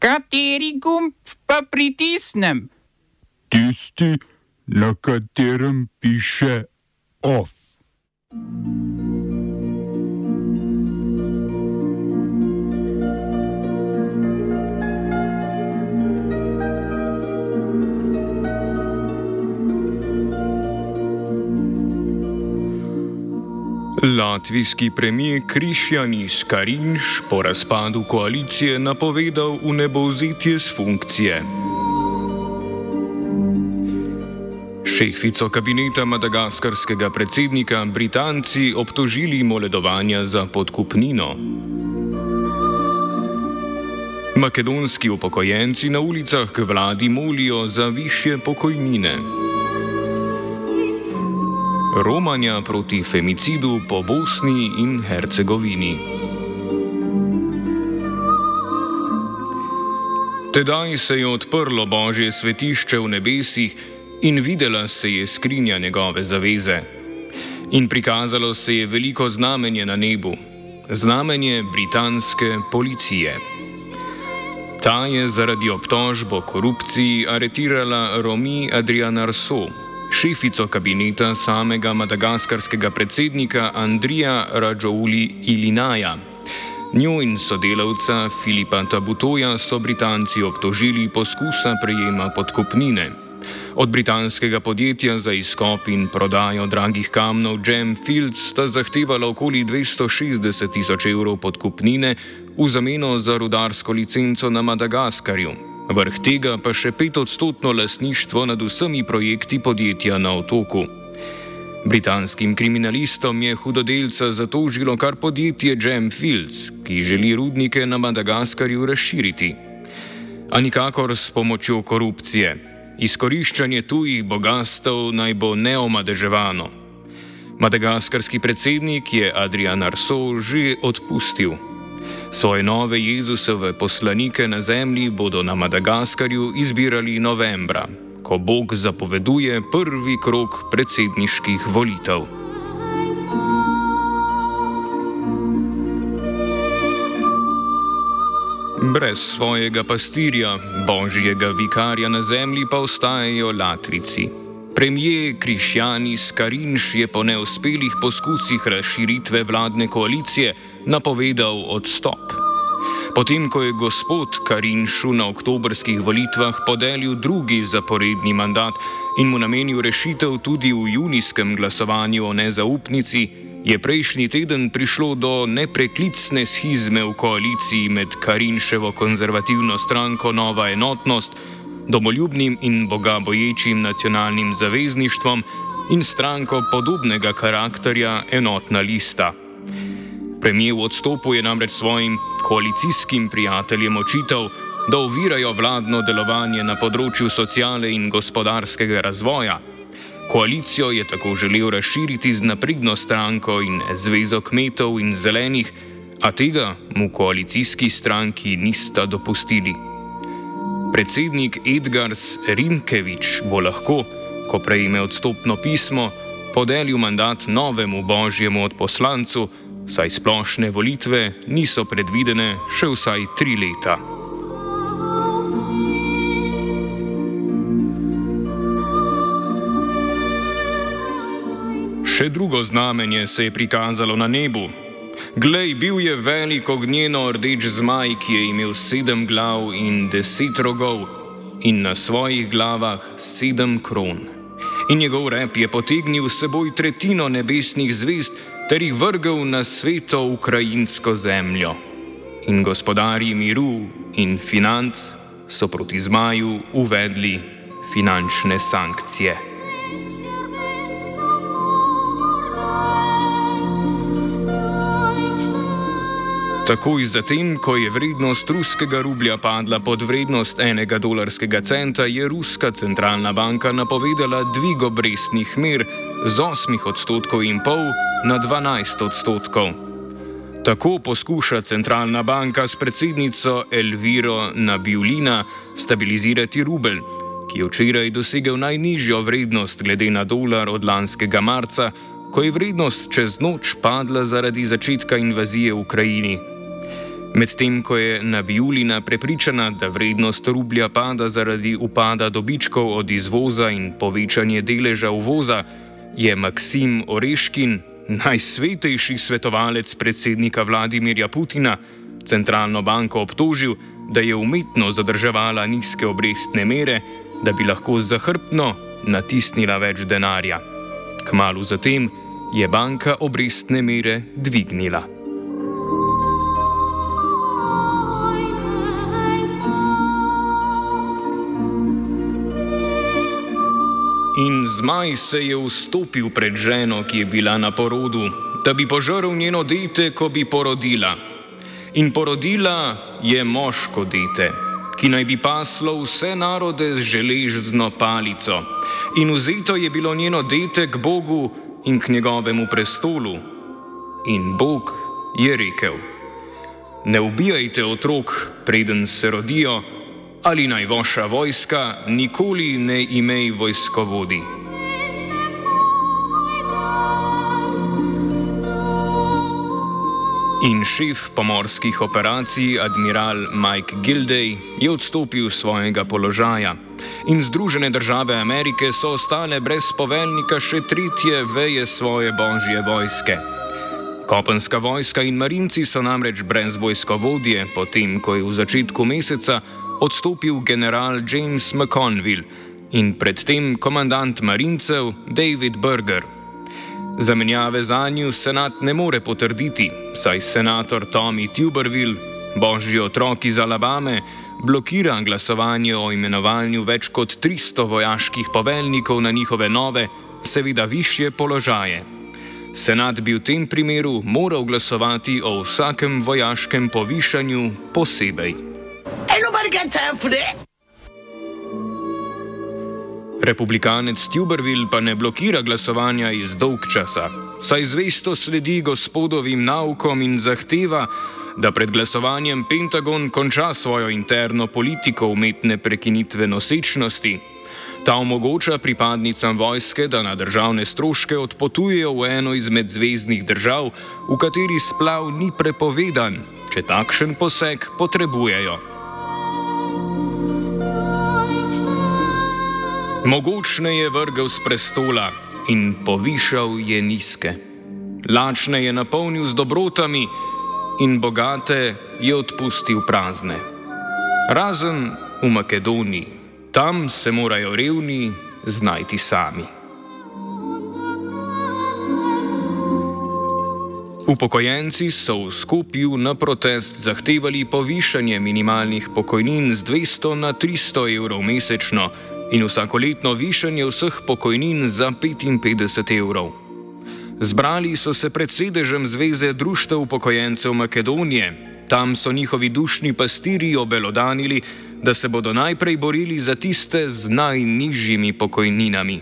Kateri gumb pa pritisnem? Tisti, na katerem piše OF. Latvijski premijer Krišjanis Karinš po razpadu koalicije napovedal vnebovzetje z funkcije. Šefico kabineta madagaskarskega predsednika Britanci obtožili moledovanja za podkupnino. Makedonski upokojenci na ulicah k vladi molijo za više pokojnine. Romanja proti femicidu po Bosni in Hercegovini. Tedaj se je odprlo Božje svetišče v nebesih in videla se je skrinja njegove zaveze. In prikazalo se je veliko znamenje na nebu, znamenje britanske policije. Ta je zaradi obtožb o korupciji aretirala Romi Adriana Arso šefico kabineta samega madagaskarskega predsednika Andrija Rajouli Ilinaja. Njo in sodelavca Filipa Tabutoja so Britanci obtožili poskusa prejema podkupnine. Od britanskega podjetja za izkop in prodajo dragih kamnov Gem Fields sta zahtevala okoli 260 tisoč evrov podkupnine v zameno za rudarsko licenco na Madagaskarju. Vrh tega pa še petodstotno lasništvo nad vsemi projekti podjetja na otoku. Britanskim kriminalistom je hudodelca zatožilo kar podjetje Gem Fields, ki želi rudnike na Madagaskarju razširiti. A nikakor s pomočjo korupcije. Izkoriščanje tujih bogastev naj bo neomadeževano. Madagaskarski predsednik je Adrian Arso že odpustil. Svoje nove Jezusove poslanike na zemlji bodo na Madagaskarju izbirali novembra, ko Bog zapoveduje prvi krok predsedniških volitev. Brez svojega pastirja, božjega vikarja na zemlji, pa ostajajo Latvici. Premijer Krišjanis Karinš je po neuspelih poskusih razširitve vladne koalicije napovedal odstop. Potem, ko je gospod Karinšu na oktobrskih volitvah podelil drugi zaporedni mandat in mu namenil rešitev tudi v junijskem glasovanju o nezaupnici, je prejšnji teden prišlo do nepreklicne schizme v koaliciji med Karinševo konzervativno stranko Nova enotnost domoljubnim in bogaboječim nacionalnim zavezništvom in stranko podobnega karakterja Enotna lista. Premijer v odstopu je namreč svojim koalicijskim prijateljem očital, da ovirajo vladno delovanje na področju sociale in gospodarskega razvoja. Koalicijo je tako želel razširiti z napredno stranko in zvezo kmetov in zelenih, a tega mu koalicijski stranki nista dopustili. Predsednik Edgars Rinkevič bo lahko, ko prejme odstopno pismo, podelil mandat novemu božjemu odposlancu, saj splošne volitve niso predvidene še vsaj tri leta. Še drugo znamenje se je prikazalo na nebu, Glej, bil je velik ognjeno rdeč zmaj, ki je imel sedem glav in deset rogov, in na svojih glavah sedem kron. In njegov rep je potegnil s seboj tretjino nebesnih zvest ter jih vrgel na sveto ukrajinsko zemljo. In gospodarji miru in financ so proti zmaju uvedli finančne sankcije. Takoj zatem, ko je vrednost ruskega rublja padla pod vrednost enega dolarskega centa, je ruska centralna banka napovedala dvig obrestnih mer z 8 odstotkov in pol na 12 odstotkov. Tako poskuša centralna banka s predsednico Elviro Nabiulina stabilizirati rubelj, ki je včeraj dosegel najnižjo vrednost glede na dolar od lanskega marca, ko je vrednost čez noč padla zaradi začetka invazije v Ukrajini. Medtem ko je Nabijulina prepričana, da vrednost rublja pada zaradi upada dobičkov od izvoza in povečanje deleža uvoza, je Maksim Oreškin, najsvetejši svetovalec predsednika Vladimirja Putina, centralno banko obtožil, da je umetno zadrževala nizke obrestne mere, da bi lahko zahrbtno natisnila več denarja. Kmalu zatem je banka obrestne mere dvignila. In zmaj se je vstopil pred ženo, ki je bila na porodu, da bi požrl njeno dete, ko bi porodila. In porodila je moško dete, ki naj bi paslo vse narode z železno palico. In vzeto je bilo njeno dete k Bogu in k njegovemu prestolu. In Bog je rekel: Ne ubijajte otrok, preden se rodijo ali naj vaša vojska nikoli ne imej vojskovodi. In šef pomorskih operacij, admiral Mike Gildej, je odstopil svojega položaja. In Združene države Amerike so ostale brez poveljnika še tretje veje svoje božje vojske. Kopenska vojska in marinci so namreč brez vojskovodje, potem ko je v začetku meseca odstopil general James McConville in predtem komandant marincev David Berger. Zamenjave za njo senat ne more potrditi, saj senator Tommy Tuberville, božji otrok iz Alabame, blokira glasovanje o imenovanju več kot 300 vojaških poveljnikov na njihove nove, seveda višje položaje. Senat bi v tem primeru moral glasovati o vsakem vojaškem povišanju posebej. Got time for that. Republikanec Tuberville pa ne blokira glasovanja iz dolg časa, saj zvesto sledi gospodovim naukom in zahteva, da pred glasovanjem Pentagon konča svojo interno politiko umetne prekinitve nosečnosti. Ta omogoča pripadnicam vojske, da na državne stroške odpotujejo v eno izmed zvezdnih držav, v kateri splav ni prepovedan, če takšen poseg potrebujejo. Mogočne je vrgel z prestola in povišal je nizke. Lačne je napolnil z dobrotami in bogate je odpustil prazne. Razen v Makedoniji, tam se morajo revni znajti sami. Upokojenci so v skupju na protest zahtevali povišanje minimalnih pokojnin z 200 na 300 evrov mesečno in vsakoletno višanje vseh pokojnin za 55 evrov. Zbrali so se pred sedežem Zveze društev upokojencev Makedonije, tam so njihovi dušni pastiri obelodanili, da se bodo najprej borili za tiste z najnižjimi pokojninami.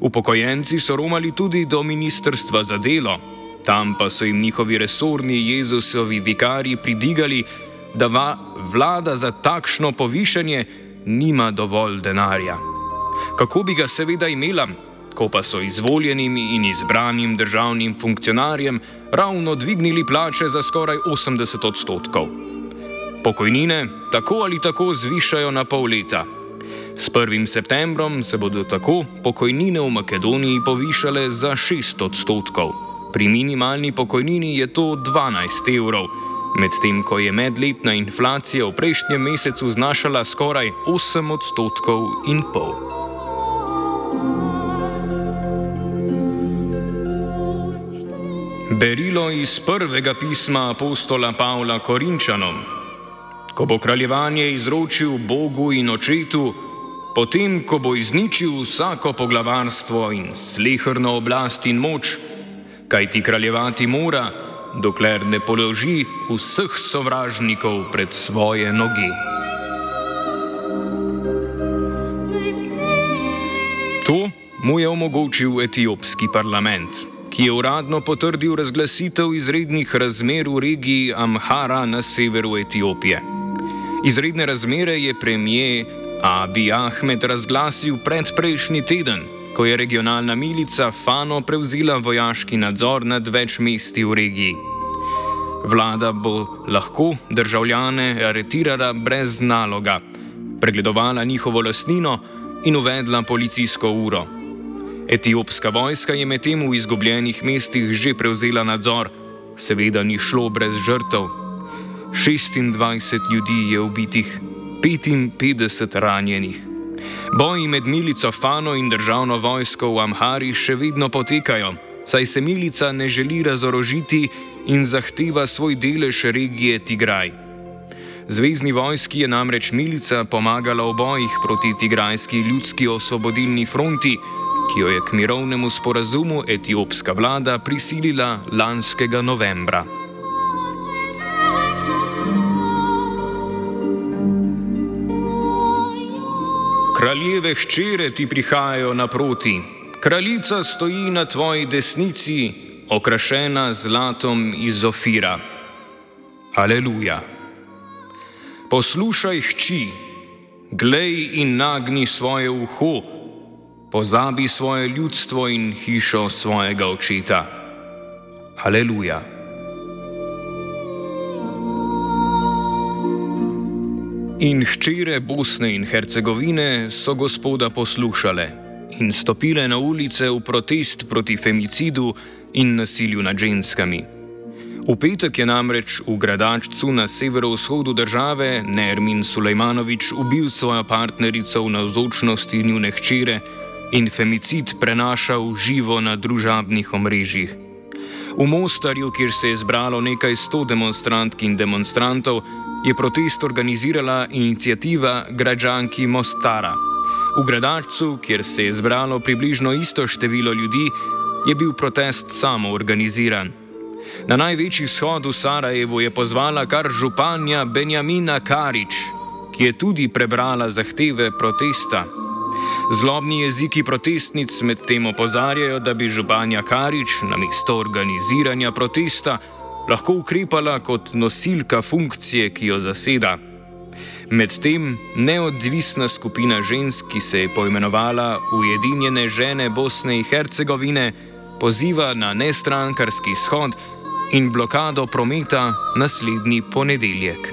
Upokojenci so romali tudi do Ministrstva za delo, tam pa so jim njihovi resorni Jezusovi vikari pridigali, da va vlada za takšno povišanje nima dovolj denarja. Kako bi ga seveda imela, ko pa so izvoljenim in izbranim državnim funkcionarjem ravno dvignili plače za skoraj 80 odstotkov. Pokojnine tako ali tako zvišajo na pol leta. S 1. septembrom se bodo tako pokojnine v Makedoniji povišale za 6 odstotkov. Pri minimalni pokojnini je to 12 evrov medtem ko je medletna inflacija v prejšnjem mesecu znašala skoraj 8 odstotkov in pol. Berilo iz prvega pisma apostola Pavla Korinčanom. Ko bo kraljevanje izročil Bogu in očetu, potem ko bo izničil vsako poglavarstvo in slehrno oblast in moč, kaj ti kraljevati mora, dokler ne položi vseh sovražnikov pred svoje noge. To mu je omogočil etiopski parlament, ki je uradno potrdil razglasitev izrednih razmer v regiji Amhara na severu Etiopije. Izredne razmere je premijer Abi Ahmed razglasil predprejšnji teden, ko je regionalna milica Fano prevzela vojaški nadzor nad več mesti v regiji. Vlada bo lahko državljane aretirala brez naloga, pregledovala njihovo lastnino in uvedla policijsko uro. Etiopska vojska je medtem v izgubljenih mestih že prevzela nadzor, seveda ni šlo brez žrtev. 26 ljudi je ubitih, 55 ranjenih. Boji med milico Fano in državno vojsko v Amhari še vedno potekajo, saj se milica ne želi razorožiti in zahteva svoj delež regije Tigraj. Zvezdni vojski je namreč milica pomagala v bojih proti Tigrajski ljudski osvobodilni fronti, ki jo je k mirovnemu sporazumu etiopska vlada prisilila lanskega novembra. Kraljeve hčere ti prihajajo naproti, kraljica stoji na tvoji desnici, okrašena zlatom iz Ofira. Aleluja. Poslušaj, hči, glej in nagni svoje uho, pozabi svoje ljudstvo in hišo svojega očeta. Aleluja. In hčere Bosne in Hercegovine so gospoda poslušale in stopile na ulice v protest proti femicidu in nasilju nad ženskami. V petek je namreč v gradačcu na severovzhodu države Nermin Sulejmanovič ubil svojo partnerico v navzočnosti njune hčere in femicid prenašal živo na družabnih omrežjih. V Mostarju, kjer se je zbralo nekaj sto demonstrantk in demonstrantov, je protest organizirala inicijativa Građanki Mostara. V gradačcu, kjer se je zbralo približno isto število ljudi, je bil protest samo organiziran. Na največji shod v Sarajevu je pozvala kar županja Benjamina Karič, ki je tudi prebrala zahteve protesta. Zlobni jeziki protestnic medtem opozarjajo, da bi županja Karič na mesto organiziranja protesta lahko ukrepala kot nosilka funkcije, ki jo zaseda. Medtem neodvisna skupina žensk, ki se je poimenovala Ujedinjene žene Bosne in Hercegovine, poziva na nestrankarski shod in blokado prometa naslednji ponedeljek.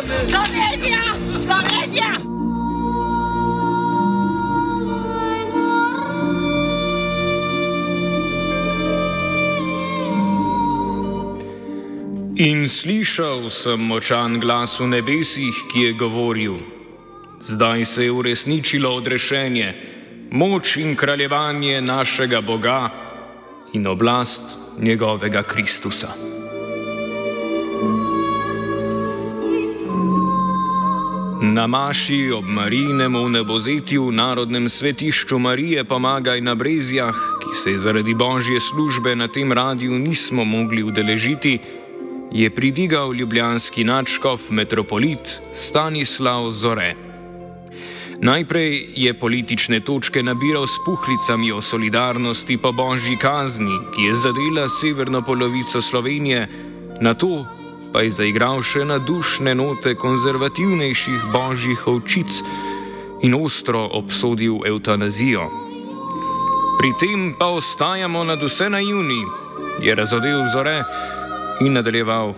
Slovenija, Slovenija. In slišal sem močan glas v nebesih, ki je govoril: Zdaj se je uresničilo odrešenje, moč in kraljevanje našega Boga in oblast njegovega Kristusa. Na Maši ob Marijinem v nebozetju v Narodnem svetišču Marije Pomagaj na Brezjah, ki se zaradi božje službe na tem radiju nismo mogli udeležiti, je pridigal ljubljanski načkov metropolit Stanislav Zore. Najprej je politične točke nabiral s puhlicami o solidarnosti po božji kazni, ki je zadela severno polovico Slovenije, na to pa je zaigral še na dušne note konzervativnejših božjih ovčic in ostro obsodil eutanazijo. Pri tem pa ostajamo nad vse naivni, je razodel Zore in nadaljeval.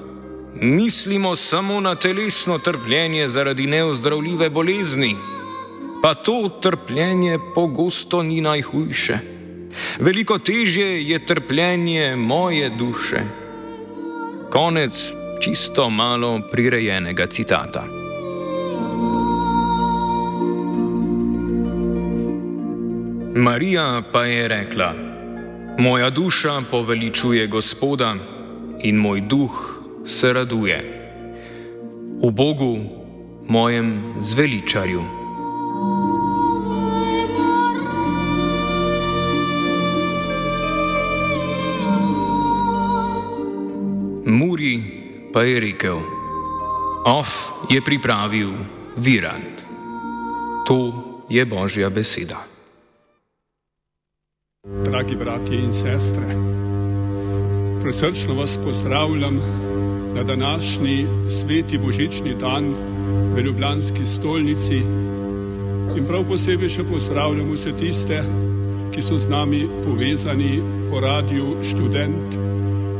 Mislimo samo na telesno trpljenje zaradi neozdravljive bolezni, pa to trpljenje pogosto ni najhujše. Veliko težje je trpljenje moje duše. Konec čisto malo prirejenega citata. Marija pa je rekla: Moja duša poveličuje Gospoda in moj duh se raduje. V Bogu, mojem zveličarju. Muri pa je rekel: Of je pripravil Virant. To je božja beseda. Dragi bratje in sestre, presrčno vas pozdravljam na današnji sveti božični dan v Ljubljanski stolnici in prav posebej še pozdravljam vse tiste, ki so z nami povezani po radiju študent,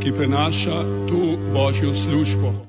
ki prenaša to božjo službo.